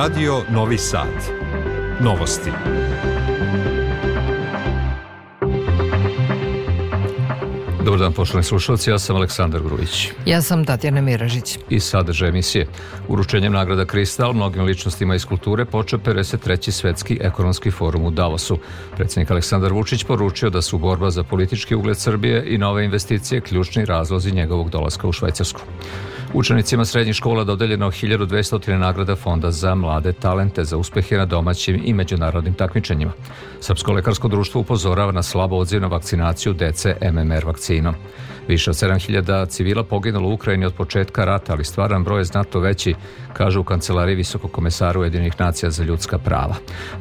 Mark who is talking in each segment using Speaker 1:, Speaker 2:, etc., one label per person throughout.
Speaker 1: Radio Novi Sad. Novosti.
Speaker 2: Dobar dan, poštovani slušalci, ja sam Aleksandar Grujić.
Speaker 3: Ja sam Tatjana Miražić.
Speaker 2: I sadržaj emisije. Uručenjem nagrada Kristal mnogim ličnostima iz kulture poče 53. svetski ekonomski forum u Davosu. Predsednik Aleksandar Vučić poručio da su borba za politički ugled Srbije i nove investicije ključni razlozi njegovog dolaska u Švajcarsku. Učenicima srednjih škola dodeljeno da 1200 nagrada Fonda za mlade talente za uspehe na domaćim i međunarodnim takmičenjima. Srpsko lekarsko društvo upozorava na slabo odziv na vakcinaciju dece MMR vakcinom. Više od 7000 civila poginulo u Ukrajini od početka rata, ali stvaran broj je znato veći, kaže u kancelariji Visokog komesara Ujedinjenih nacija za ljudska prava.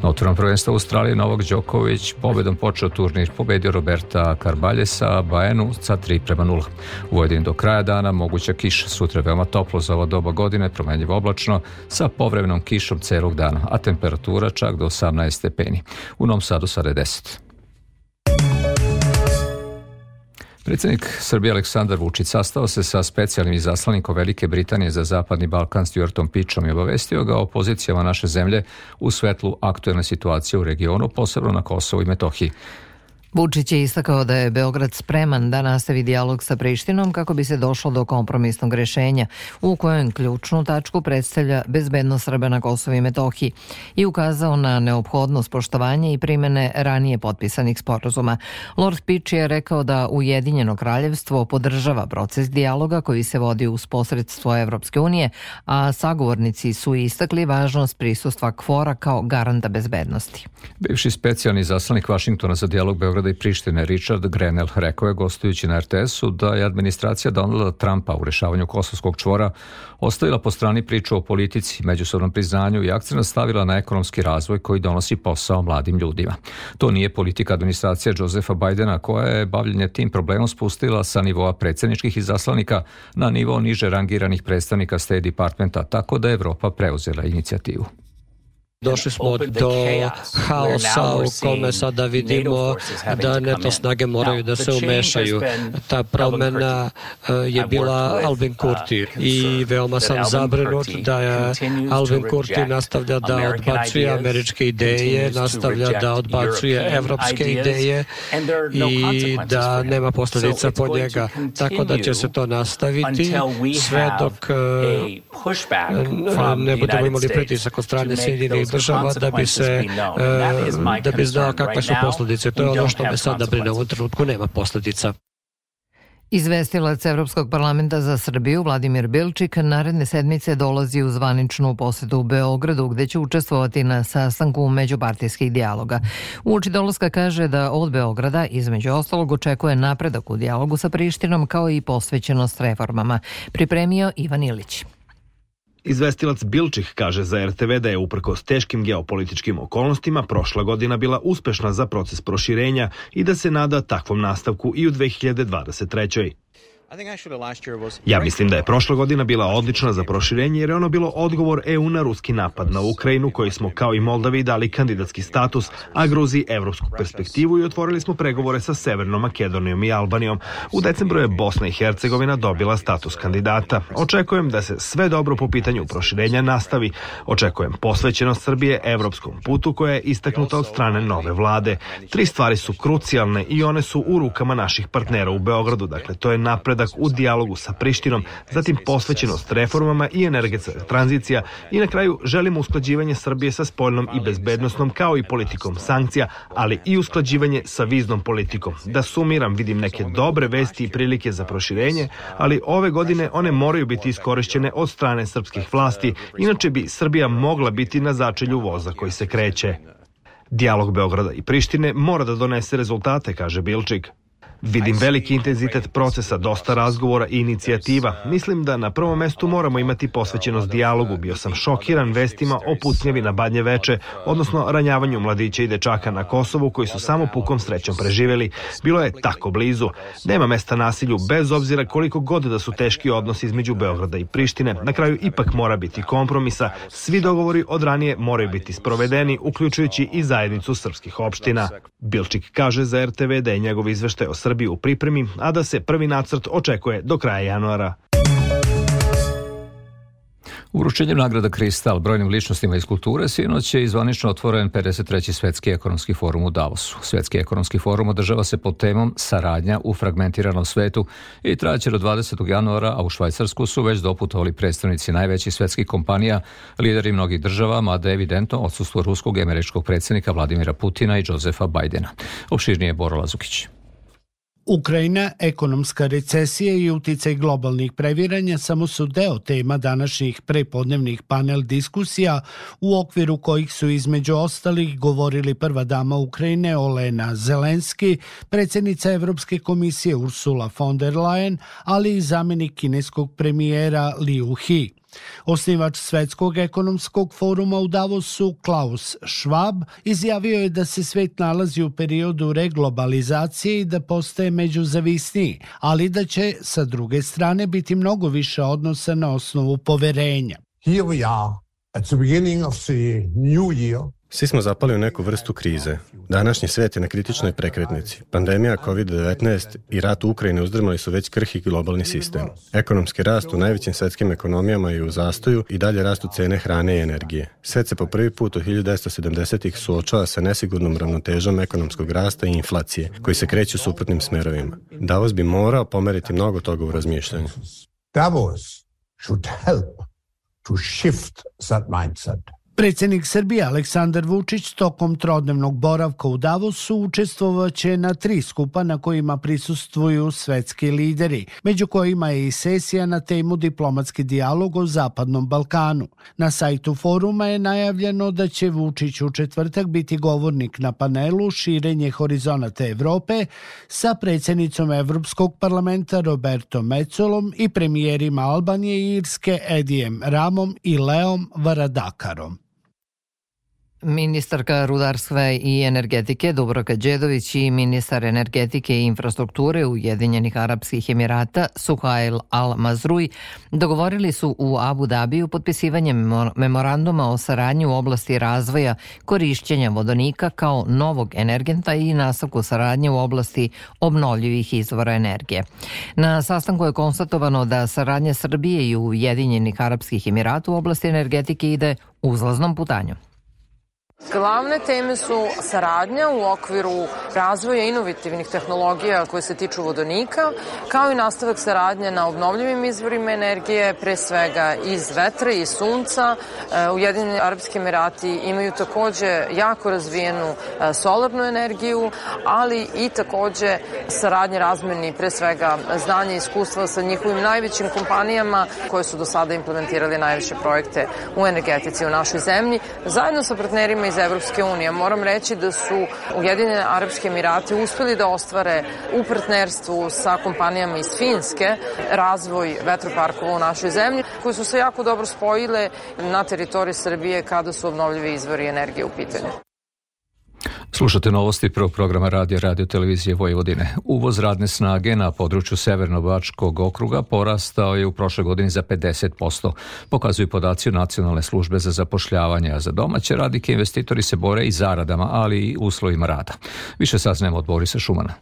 Speaker 2: Na otvorom prvenstva Australije Novak Đoković pobedom počeo turnir, pobedio Roberta Karbaljesa, Baenu sa 3 prema 0. U Vojvodini do kraja dana moguća kiša, sutra Jutro je veoma toplo za ovo doba godine, promenljivo oblačno, sa povremenom kišom celog dana, a temperatura čak do 18 stepeni. U Novom Sadu sada je 10. Predsednik Srbije Aleksandar Vučić sastao se sa specijalnim izaslanikom Velike Britanije za Zapadni Balkan Stuartom Pičom i obavestio ga o pozicijama naše zemlje u svetlu aktuelne situacije u regionu, posebno na Kosovu i Metohiji.
Speaker 3: Vučić je istakao da je Beograd spreman da nastavi dijalog sa Prištinom kako bi se došlo do kompromisnog rešenja u kojem ključnu tačku predstavlja bezbednost Srba na Kosovo i Metohiji i ukazao na neophodnost poštovanja i primene ranije potpisanih sporazuma. Lord Pič je rekao da Ujedinjeno kraljevstvo podržava proces dijaloga koji se vodi uz posredstvo Evropske unije, a sagovornici su istakli važnost prisustva kvora kao garanta bezbednosti.
Speaker 2: Bivši specijalni zaslanik Vašingtona za dijalog Beograda Beograda i Prištine Richard Grenell rekao je gostujući na RTS-u da je administracija Donalda Trumpa u rešavanju kosovskog čvora ostavila po strani priču o politici, međusobnom priznanju i akcena stavila na ekonomski razvoj koji donosi posao mladim ljudima. To nije politika administracije Josefa Bajdena koja je bavljenje tim problemom spustila sa nivoa predsedničkih izaslanika na nivo niže rangiranih predstavnika State Departmenta, tako da je Evropa preuzela inicijativu.
Speaker 4: Došli smo do haosa u kome sada vidimo da neto snage moraju da se umešaju. Ta promena e, je bila Albin uh, Kurti i veoma sam zabrinut da je Albin Kurti nastavlja da odbacuje američke ideje, nastavlja da odbacuje evropske ideje i da nema posledica po njega. Tako da će se to nastaviti sve dok e, ne budemo imali pritisak od strane Sjedinih država da bi se eh, da bi znao kakve su posledice. To je ono što me sada brine. U ovom trenutku nema posledica.
Speaker 3: Izvestilac Evropskog parlamenta za Srbiju Vladimir Bilčik naredne sedmice dolazi u zvaničnu posetu u Beogradu gde će učestvovati na sastanku međupartijskih dijaloga. Uoči dolaska kaže da od Beograda između ostalog očekuje napredak u dijalogu sa Prištinom kao i posvećenost reformama. Pripremio Ivan Ilić.
Speaker 2: Izvestilac Bilčih kaže za RTV da je uprkos teškim geopolitičkim okolnostima prošla godina bila uspešna za proces proširenja i da se nada takvom nastavku i u 2023. Ja mislim da je prošla godina bila odlična za proširenje jer je ono bilo odgovor EU na ruski napad na Ukrajinu koji smo kao i Moldavi dali kandidatski status, a Gruziji evropsku perspektivu i otvorili smo pregovore sa Severnom Makedonijom i Albanijom. U decembru je Bosna i Hercegovina dobila status kandidata. Očekujem da se sve dobro po pitanju proširenja nastavi. Očekujem posvećenost Srbije evropskom putu koja je istaknuta od strane nove vlade. Tri stvari su krucijalne i one su u rukama naših partnera u Beogradu, dakle to je napred napredak u dijalogu sa Prištinom, zatim posvećenost reformama i energetska tranzicija i na kraju želimo usklađivanje Srbije sa spoljnom i bezbednostnom kao i politikom sankcija, ali i usklađivanje sa viznom politikom. Da sumiram, vidim neke dobre vesti i prilike za proširenje, ali ove godine one moraju biti iskorišćene od strane srpskih vlasti, inače bi Srbija mogla biti na začelju voza koji se kreće. Dialog Beograda i Prištine mora da donese rezultate, kaže Bilčik. Vidim veliki intenzitet procesa, dosta razgovora i inicijativa. Mislim da na prvom mestu moramo imati posvećenost dijalogu. Bio sam šokiran vestima o pucnjevi na Badnje veče, odnosno ranjavanju mladića i dečaka na Kosovu koji su samo pukom srećom preživeli. Bilo je tako blizu. Nema mesta nasilju, bez obzira koliko god da su teški odnosi između Beograda i Prištine. Na kraju ipak mora biti kompromisa. Svi dogovori od ranije moraju biti sprovedeni, uključujući i zajednicu srpskih opština. Bilčik kaže za RTV da je njegov izveštaj o Srbiji Srbije u pripremi, a da se prvi nacrt očekuje do kraja januara. Uručenjem nagrada Kristal brojnim ličnostima iz kulture sinoć je izvanično otvoren 53. Svetski ekonomski forum u Davosu. Svetski ekonomski forum održava se pod temom Saradnja u fragmentiranom svetu i trajaće do 20. januara, a u Švajcarsku su već doputovali predstavnici najvećih svetskih kompanija, lideri mnogih država, mada je evidentno odsustvo ruskog i američkog predsednika Vladimira Putina i Josefa Bajdena. Opširnije Boro Lazukić.
Speaker 5: Ukrajina, ekonomska recesija i uticaj globalnih previranja samo su deo tema današnjih prepodnevnih panel diskusija u okviru kojih su između ostalih govorili prva dama Ukrajine Olena Zelenski, predsednica Evropske komisije Ursula von der Leyen, ali i zamenik kineskog premijera Liu He. Osnivač Svetskog ekonomskog foruma u Davosu, Klaus Schwab, izjavio je da se svet nalazi u periodu reglobalizacije i da postaje međuzavisniji, ali da će sa druge strane biti mnogo više odnosa na osnovu poverenja. Here we are
Speaker 6: at the
Speaker 5: beginning of
Speaker 6: the new year Svi smo zapali u neku vrstu krize. Današnji svet je na kritičnoj prekretnici. Pandemija COVID-19 i rat u Ukrajini uzdrmali su već krhi globalni sistem. Ekonomski rast u najvećim svetskim ekonomijama je u zastoju i dalje rastu cene hrane i energije. Svet se po prvi put u 1970-ih suočava sa nesigurnom ravnotežom ekonomskog rasta i inflacije, koji se kreću suprotnim smerovima. Davos bi morao pomeriti mnogo toga u razmišljanju. Davos should help
Speaker 5: to shift that mindset. Predsednik Srbije Aleksandar Vučić tokom trodnevnog boravka u Davosu učestvovaće na tri skupa na kojima prisustvuju svetski lideri, među kojima je i sesija na temu diplomatski dialog o Zapadnom Balkanu. Na sajtu foruma je najavljeno da će Vučić u četvrtak biti govornik na panelu Širenje horizonata Evrope sa predsednicom Evropskog parlamenta Roberto Mecolom i premijerima Albanije i Irske Edijem Ramom i Leom Varadakarom.
Speaker 3: Ministarka rudarstva i energetike Dubroka Đedović i ministar energetike i infrastrukture Ujedinjenih Arabskih Emirata Suhail Al-Mazrui dogovorili su u Abu Dabiju potpisivanje memoranduma o saradnji u oblasti razvoja korišćenja vodonika kao novog energenta i nastavku saradnje u oblasti obnovljivih izvora energije. Na sastanku je konstatovano da saradnja Srbije i Ujedinjenih Arabskih Emirata u oblasti energetike ide uzlaznom putanju.
Speaker 7: Glavne teme su saradnja u okviru razvoja inovativnih tehnologija koje se tiču vodonika, kao i nastavak saradnje na obnovljivim izvorima energije, pre svega iz vetra i sunca. E, Ujedinjeni Arabski Emirati imaju takođe jako razvijenu e, solarnu energiju, ali i takođe saradnje razmeni pre svega znanja i iskustva sa njihovim najvećim kompanijama koje su do sada implementirali najveće projekte u energetici u našoj zemlji, zajedno sa partnerima iz Evropske unije. Moram reći da su Ujedinjene Arabske Emirate uspeli da ostvare u partnerstvu sa kompanijama iz Finske razvoj vetroparkova u našoj zemlji, koji su se jako dobro spojile na teritoriji Srbije kada su obnovljivi izvori energije u pitanju.
Speaker 2: Slušate novosti prvog programa Radio Radio Televizije Vojvodine. Uvoz radne snage na području Severnobačkog okruga porastao je u prošloj godini za 50%, pokazuju podaci Nacionalne službe za zapošljavanje, a za domaće radike investitori se bore i zaradama, ali i uslovima rada. Više saznajemo od Borisa Šumana.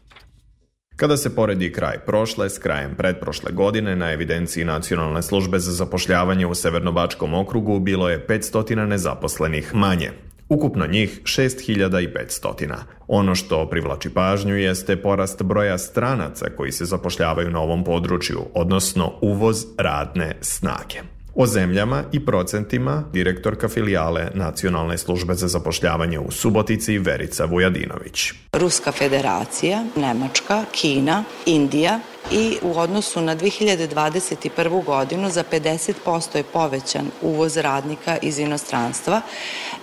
Speaker 8: Kada se poredi kraj prošle s krajem predprošle godine, na evidenciji Nacionalne službe za zapošljavanje u Severnobačkom okrugu bilo je 500 nezaposlenih manje. Ukupno njih 6500. Ono što privlači pažnju jeste porast broja stranaca koji se zapošljavaju na ovom području, odnosno uvoz radne snage. O zemljama i procentima direktorka filijale Nacionalne službe za zapošljavanje u Subotici Verica Vujadinović.
Speaker 9: Ruska federacija, Nemačka, Kina, Indija, i u odnosu na 2021. godinu za 50% je povećan uvoz radnika iz inostranstva,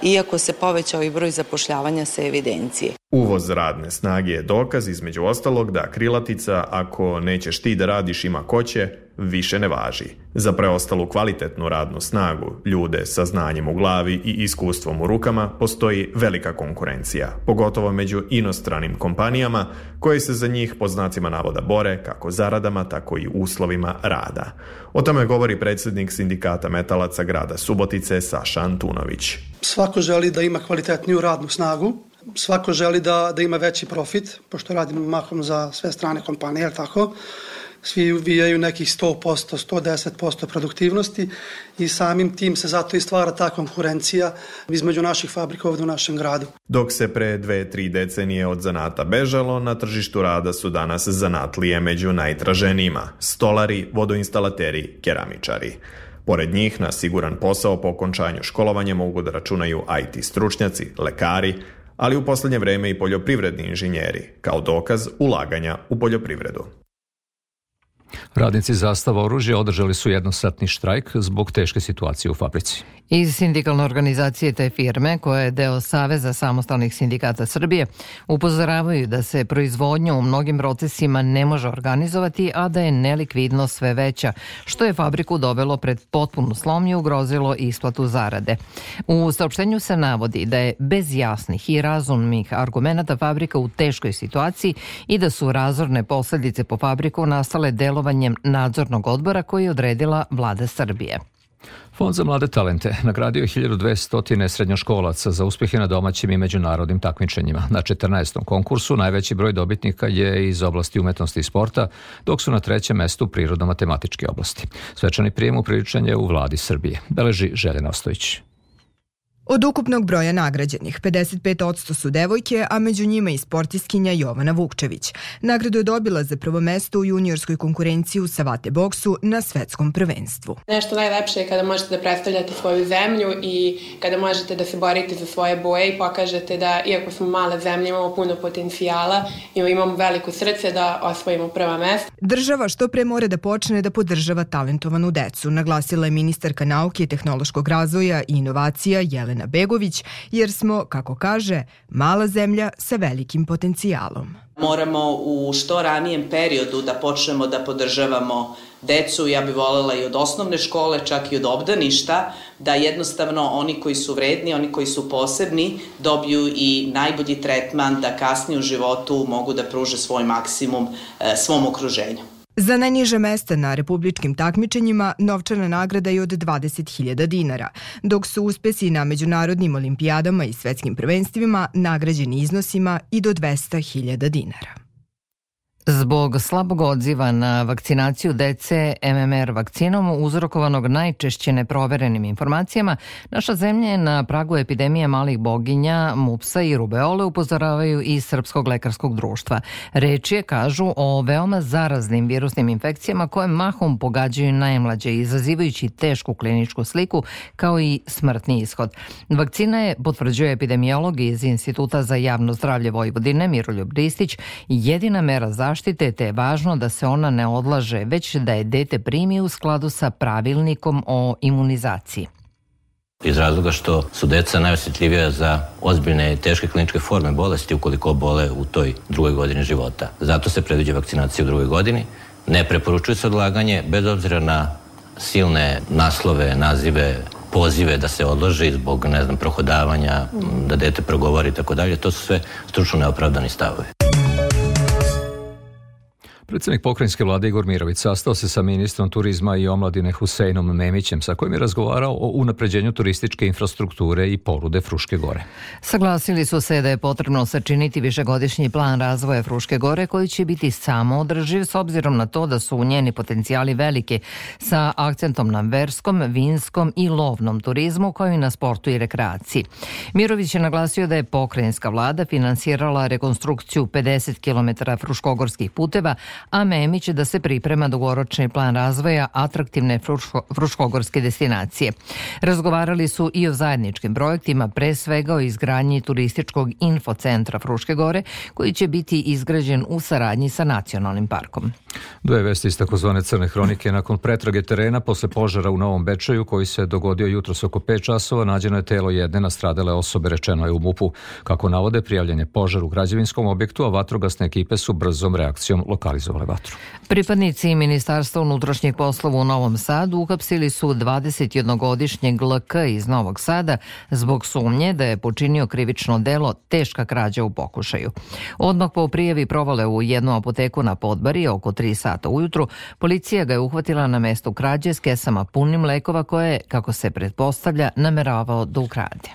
Speaker 9: iako se povećao i broj zapošljavanja sa evidencije.
Speaker 8: Uvoz radne snage je dokaz između ostalog da krilatica ako nećeš ti da radiš ima ko će, više ne važi. Za preostalu kvalitetnu radnu snagu, ljude sa znanjem u glavi i iskustvom u rukama postoji velika konkurencija, pogotovo među inostranim kompanijama koje se za njih po znacima navoda bore kako zaradama, tako i uslovima rada. O tome govori predsednik sindikata metalaca grada Subotice Saša Antunović.
Speaker 10: Svako želi da ima kvalitetniju radnu snagu, svako želi da, da ima veći profit, pošto radimo mahom za sve strane kompanije, tako? svi uvijaju nekih 100%, 110% produktivnosti i samim tim se zato i stvara ta konkurencija između naših fabrika ovde u našem gradu.
Speaker 8: Dok se pre dve, tri decenije od zanata bežalo, na tržištu rada su danas zanatlije među najtraženijima, stolari, vodoinstalateri, keramičari. Pored njih na siguran posao po okončanju školovanja mogu da računaju IT stručnjaci, lekari, ali u poslednje vreme i poljoprivredni inženjeri, kao dokaz ulaganja u poljoprivredu.
Speaker 2: Radnici zastava oružja održali su jednosatni štrajk zbog teške situacije u fabrici.
Speaker 3: Iz sindikalne organizacije te firme, koja je deo Saveza samostalnih sindikata Srbije, upozoravaju da se proizvodnja u mnogim procesima ne može organizovati, a da je nelikvidnost sve veća, što je fabriku dovelo pred potpunu slom i ugrozilo isplatu zarade. U saopštenju se navodi da je bez jasnih i razumnih argumenta fabrika u teškoj situaciji i da su razorne posledice po fabriku nastale delom delovanjem nadzornog odbora koji je odredila vlada Srbije.
Speaker 2: Fond za mlade talente nagradio je 1200 srednjoškolaca za uspehe na domaćim i međunarodnim takmičenjima. Na 14. konkursu najveći broj dobitnika je iz oblasti umetnosti i sporta, dok su na trećem mestu prirodno-matematičke oblasti. Svečani prijem upriličen je u vladi Srbije. Beleži Željena Ostojić.
Speaker 11: Od ukupnog broja nagrađenih, 55% su devojke, a među njima i sportiskinja Jovana Vukčević. Nagradu je dobila za prvo mesto u juniorskoj konkurenciji u savate boksu na svetskom prvenstvu.
Speaker 12: Nešto najlepše je kada možete da predstavljate svoju zemlju i kada možete da se borite za svoje boje i pokažete da, iako smo mala zemlja, imamo puno potencijala i imamo veliko srce da osvojimo prva mesta.
Speaker 11: Država što pre mora da počne da podržava talentovanu decu, naglasila je ministarka nauke i tehnološkog razvoja i inovacija Jelena Jelena Begović, jer smo, kako kaže, mala zemlja sa velikim potencijalom.
Speaker 13: Moramo u što ranijem periodu da počnemo da podržavamo decu, ja bih volela i od osnovne škole, čak i od obdaništa, da jednostavno oni koji su vredni, oni koji su posebni, dobiju i najbolji tretman da kasnije u životu mogu da pruže svoj maksimum e, svom okruženju.
Speaker 11: Za najniže mesta na republičkim takmičenjima novčana nagrada je od 20.000 dinara, dok su uspesi na međunarodnim olimpijadama i svetskim prvenstvima nagrađeni iznosima i do 200.000 dinara.
Speaker 3: Zbog slabog odziva na vakcinaciju dece MMR vakcinom, uzrokovanog najčešće neproverenim informacijama, naša zemlja je na pragu epidemije malih boginja, mupsa i rubeole upozoravaju i Srpskog lekarskog društva. Reč je, kažu, o veoma zaraznim virusnim infekcijama koje mahom pogađaju najmlađe, izazivajući tešku kliničku sliku kao i smrtni ishod. Vakcina je, potvrđuje epidemiolog iz Instituta za javno zdravlje Vojvodine Miroljub Ristić, jedina mera zaštite zaštite, te je važno da se ona ne odlaže, već da je dete primi u skladu sa pravilnikom o imunizaciji
Speaker 14: iz razloga što su deca najosjetljivija za ozbiljne i teške kliničke forme bolesti ukoliko bole u toj drugoj godini života. Zato se predviđa vakcinacija u drugoj godini. Ne preporučuje se odlaganje bez obzira na silne naslove, nazive, pozive da se odloži zbog, ne znam, prohodavanja, da dete progovori i tako dalje. To su sve stručno neopravdani stavovi.
Speaker 2: Predsjednik pokrajinske vlade Igor Mirović sastao se sa ministrom turizma i omladine Huseinom Memićem sa kojim je razgovarao o unapređenju turističke infrastrukture i porude Fruške Gore.
Speaker 3: Saglasili su se da je potrebno sačiniti višegodišnji plan razvoja Fruške Gore koji će biti samoodrživ s obzirom na to da su njeni potencijali velike sa akcentom na verskom, vinskom i lovnom turizmu kao i na sportu i rekreaciji. Mirović je naglasio da je pokrajinska vlada finansirala rekonstrukciju 50 km fruškogorskih puteva, a Memi će da se priprema dugoročni plan razvoja atraktivne fruško, fruškogorske destinacije. Razgovarali su i o zajedničkim projektima, pre svega o izgradnji turističkog infocentra Fruške gore, koji će biti izgrađen u saradnji sa nacionalnim parkom.
Speaker 2: Dve vesti iz takozvane crne hronike nakon pretrage terena posle požara u Novom Bečaju koji se dogodio jutro oko 5 časova nađeno je telo jedne nastradale osobe rečeno je u MUP-u. Kako navode prijavljen je požar u građevinskom objektu, a vatrogasne ekipe su brzom reakcijom lokalizovane organizovale vatru.
Speaker 3: Pripadnici Ministarstva unutrašnjih poslova u Novom Sadu uhapsili su 21-godišnjeg LK iz Novog Sada zbog sumnje da je počinio krivično delo teška krađa u pokušaju. Odmah po prijavi provale u jednu apoteku na Podbari oko 3 sata ujutru, policija ga je uhvatila na mestu krađe s kesama punim lekova koje, kako se pretpostavlja, nameravao da ukrade.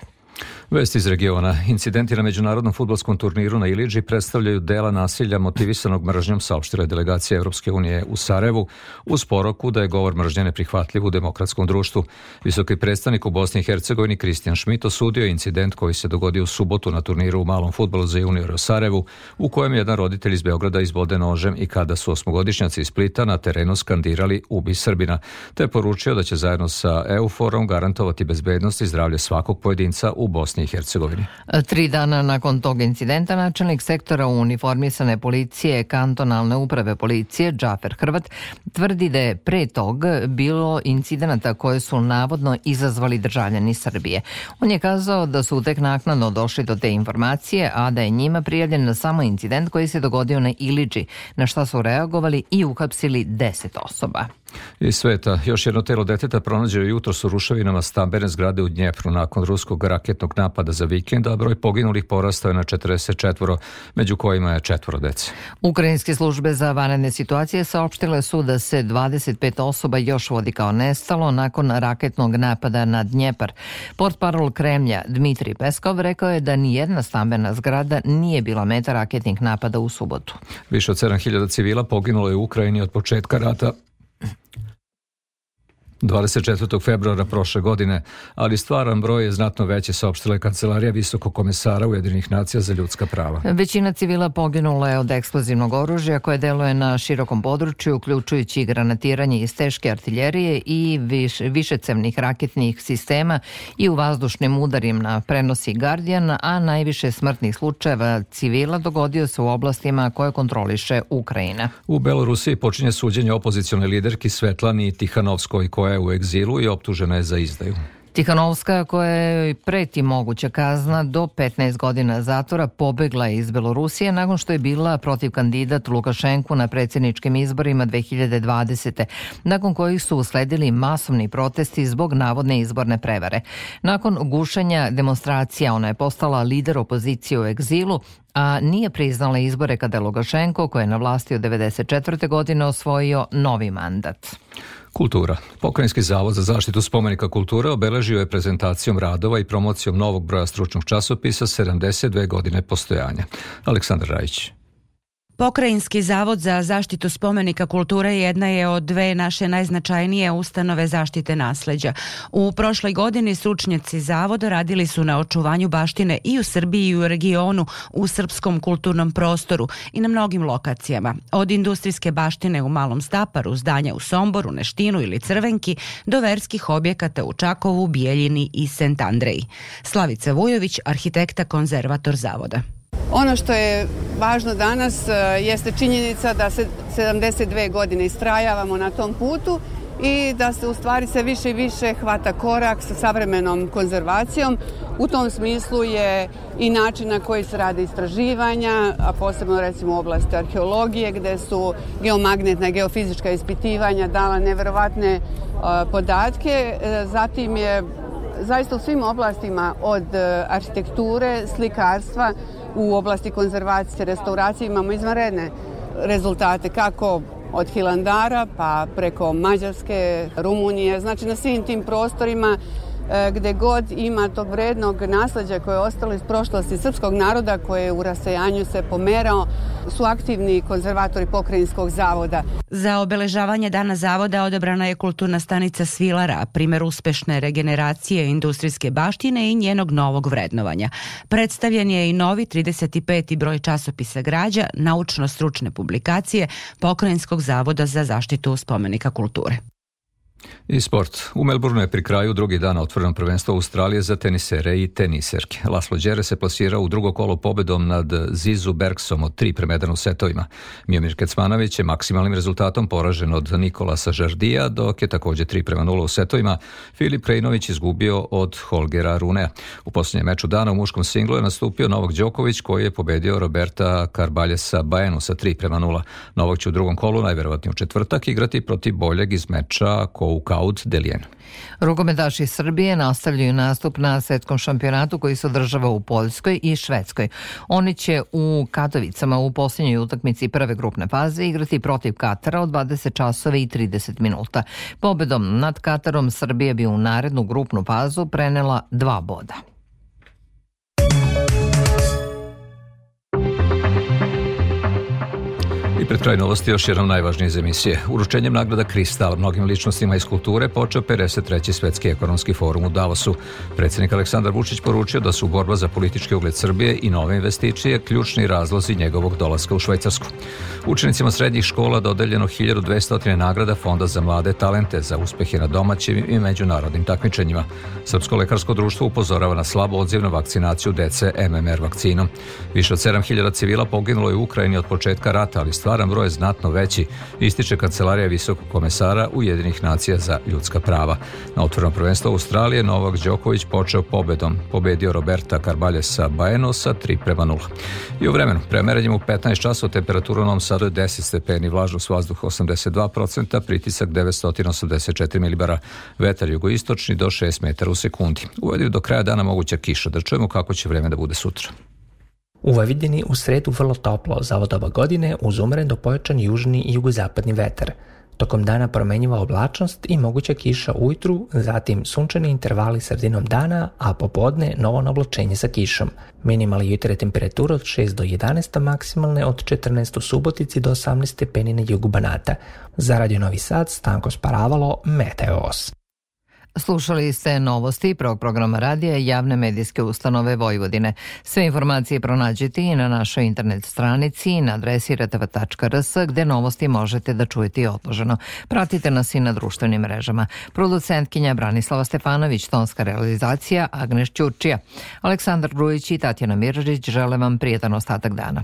Speaker 2: Vesti iz regiona. Incidenti na međunarodnom futbolskom turniru na Iliđi predstavljaju dela nasilja motivisanog mržnjom, saopštila delegacija Evropske unije u Sarajevu, uz poroku da je govor mržnje neprihvatljiv u demokratskom društvu. Visoki predstavnik u Bosni i Hercegovini Kristijan Šmit osudio incident koji se dogodio u subotu na turniru u malom futbolu za juniore u Sarajevu, u kojem jedan roditelj iz Beograda izbode nožem i kada su osmogodišnjaci iz Splita na terenu skandirali ubi Srbina, te poručio da će zajedno sa EUFOR-om garantovati bezbednost i zdravlje svakog pojedinca u Bosni Bosni
Speaker 3: i Hercegovini. E, tri dana nakon tog incidenta načelnik sektora uniformisane policije kantonalne uprave policije Džafer Hrvat tvrdi da je pre tog bilo incidenata koje su navodno izazvali državljani Srbije. On je kazao da su tek naknadno došli do te informacije, a da je njima prijavljen na samo incident koji se dogodio na Iliđi, na šta su reagovali i uhapsili 10 osoba.
Speaker 2: I sveta, još jedno telo deteta pronađeno jutro su ruševinama stambene zgrade u Dnjepru nakon ruskog raketnog napada za vikend, a broj poginulih porastao je na 44, među kojima je četvoro dece.
Speaker 3: Ukrajinske službe za vanredne situacije saopštile su da se 25 osoba još vodi kao nestalo nakon raketnog napada na Dnjepar. Portparol Kremlja Dmitri Peskov rekao je da nijedna stambena zgrada nije bila meta raketnih napada u subotu.
Speaker 2: Više od 7000 civila poginulo je u Ukrajini od početka rata 24. februara prošle godine, ali stvaran broj je znatno veći, saopštila je Kancelarija Visokog komesara Ujedinih nacija za ljudska prava.
Speaker 3: Većina civila poginula je od eksplozivnog oružja koje deluje na širokom području, uključujući granatiranje iz teške artiljerije i viš, višecevnih raketnih sistema i u vazdušnim udarima prenosi Guardian, a najviše smrtnih slučajeva civila dogodio se u oblastima koje kontroliše Ukrajina.
Speaker 2: U Belorusiji počinje suđenje opozicione liderki Svetlani Tihanovskoj koja koja je u egzilu i optužena je za izdaju.
Speaker 3: Tihanovska, koja je preti moguća kazna do 15 godina zatvora, pobegla je iz Belorusije nakon što je bila protiv kandidat Lukašenku na predsjedničkim izborima 2020. nakon kojih su usledili masovni protesti zbog navodne izborne prevare. Nakon gušenja demonstracija ona je postala lider opozicije u egzilu, a nije priznala izbore kada je Lukašenko, koji je na vlasti od 1994. godine, osvojio novi mandat.
Speaker 2: Kultura. Pokrajinski zavod za zaštitu spomenika kulture obeležio je prezentacijom radova i promocijom novog broja stručnog časopisa 72 godine postojanja. Aleksandar Rajić.
Speaker 3: Pokrajinski zavod za zaštitu spomenika kulture jedna je od dve naše najznačajnije ustanove zaštite nasleđa. U prošloj godini stručnjaci zavoda radili su na očuvanju baštine i u Srbiji i u regionu, u srpskom kulturnom prostoru i na mnogim lokacijama. Od industrijske baštine u Malom Staparu, zdanja u Somboru, Neštinu ili Crvenki, do verskih objekata u Čakovu, Bijeljini i Sent Andreji. Slavica Vujović, arhitekta konzervator zavoda.
Speaker 15: Ono što je važno danas e, jeste činjenica da se 72 godine istrajavamo na tom putu i da se u stvari sve više i više hvata korak sa savremenom konzervacijom. U tom smislu je i način na koji se rade istraživanja, a posebno recimo u oblasti arheologije gde su geomagnetna geofizička ispitivanja dala neverovatne e, podatke. E, zatim je zaista u svim oblastima od arhitekture, slikarstva, u oblasti konzervacije, restauracije imamo izvanredne rezultate kako od Hilandara pa preko Mađarske, Rumunije, znači na svim tim prostorima E, gde god ima tog vrednog nasleđa koje je ostalo iz prošlosti srpskog naroda koje je u rasejanju se pomerao, su aktivni konzervatori Pokrajinskog zavoda.
Speaker 3: Za obeležavanje Dana zavoda odebrana je kulturna stanica Svilara, primer uspešne regeneracije industrijske baštine i njenog novog vrednovanja. Predstavljen je i novi 35. broj časopisa građa, naučno-stručne publikacije Pokrajinskog zavoda za zaštitu spomenika kulture.
Speaker 2: I sport. U Melbourneu je pri kraju drugi dan otvorenog prvenstva Australije za tenisere i teniserke. Laslo Đere se plasirao u drugo kolo pobedom nad Zizu Bergsom od 3 prema 1 u setovima. Mijomir Kecmanović je maksimalnim rezultatom poražen od Nikolasa Žardija, dok je takođe 3 prema 0 u setovima Filip Krejnović izgubio od Holgera Runea. U posljednjem meču dana u muškom singlu je nastupio Novak Đoković koji je pobedio Roberta Karbaljesa Bajenu sa 3 prema 0. Novak će u drugom kolu, najverovatnije u četvrtak, igrati protiv boljeg iz meča
Speaker 3: ko knockout Delijan. Rukometaši Srbije nastavljaju nastup na svetskom šampionatu koji se održava u Poljskoj i Švedskoj. Oni će u Katovicama u posljednjoj utakmici prve grupne faze igrati protiv Katara od 20 časova i 30 minuta. Pobedom nad Katarom Srbija bi u narednu grupnu fazu prenela dva boda.
Speaker 2: Pred kraj novosti još jednom najvažnije iz emisije. Uručenjem nagrada Kristal mnogim ličnostima iz kulture počeo 53. svetski ekonomski forum u Davosu. Predsednik Aleksandar Vučić poručio da su borba za politički ugled Srbije i nove investicije ključni razlozi njegovog dolaska u Švajcarsku. Učenicima srednjih škola dodeljeno 1200 nagrada Fonda za mlade talente za uspehe na domaćim i međunarodnim takmičenjima. Srpsko lekarsko društvo upozorava na slabo odzivnu vakcinaciju dece MMR vakcinom. Više od 7000 civila poginulo je u Ukrajini od početka rata, ali stvar stvaran broj znatno veći, ističe Kancelarija Visokog komesara Ujedinih nacija za ljudska prava. Na otvornom prvenstvu Australije Novak Đoković počeo pobedom. Pobedio Roberta Carbaljesa Bajenosa 3 prema 0. I u vremenu, premerenjem u 15 časova temperatura u Novom Sadu je 10 stepeni, vlažnost vazduha 82%, pritisak 984 milibara, vetar jugoistočni do 6 metara u sekundi. U do kraja dana moguća kiša. Da čujemo kako će vreme da bude sutra.
Speaker 3: U Vojvodini u sredu vrlo toplo za ovo doba godine uz umeren do pojačan južni i jugozapadni vetar. Tokom dana promenjiva oblačnost i moguća kiša ujutru, zatim sunčani intervali sredinom dana, a popodne novo oblačenje sa kišom. Minimalna jutre temperatura od 6 do 11, maksimalne od 14 u Subotici do 18 stepeni na jugu Banata. Za Radio Novi Sad, Stanko Sparavalo, Meteos. Slušali ste novosti prvog programa radija javne medijske ustanove Vojvodine. Sve informacije pronađite i na našoj internet stranici i na adresi rtv.rs gde novosti možete da čujete i odloženo. Pratite nas i na društvenim mrežama. Producentkinja Branislava Stefanović, tonska realizacija Agnes Ćurčija. Aleksandar Grujić i Tatjana Miržić žele vam prijetan ostatak dana.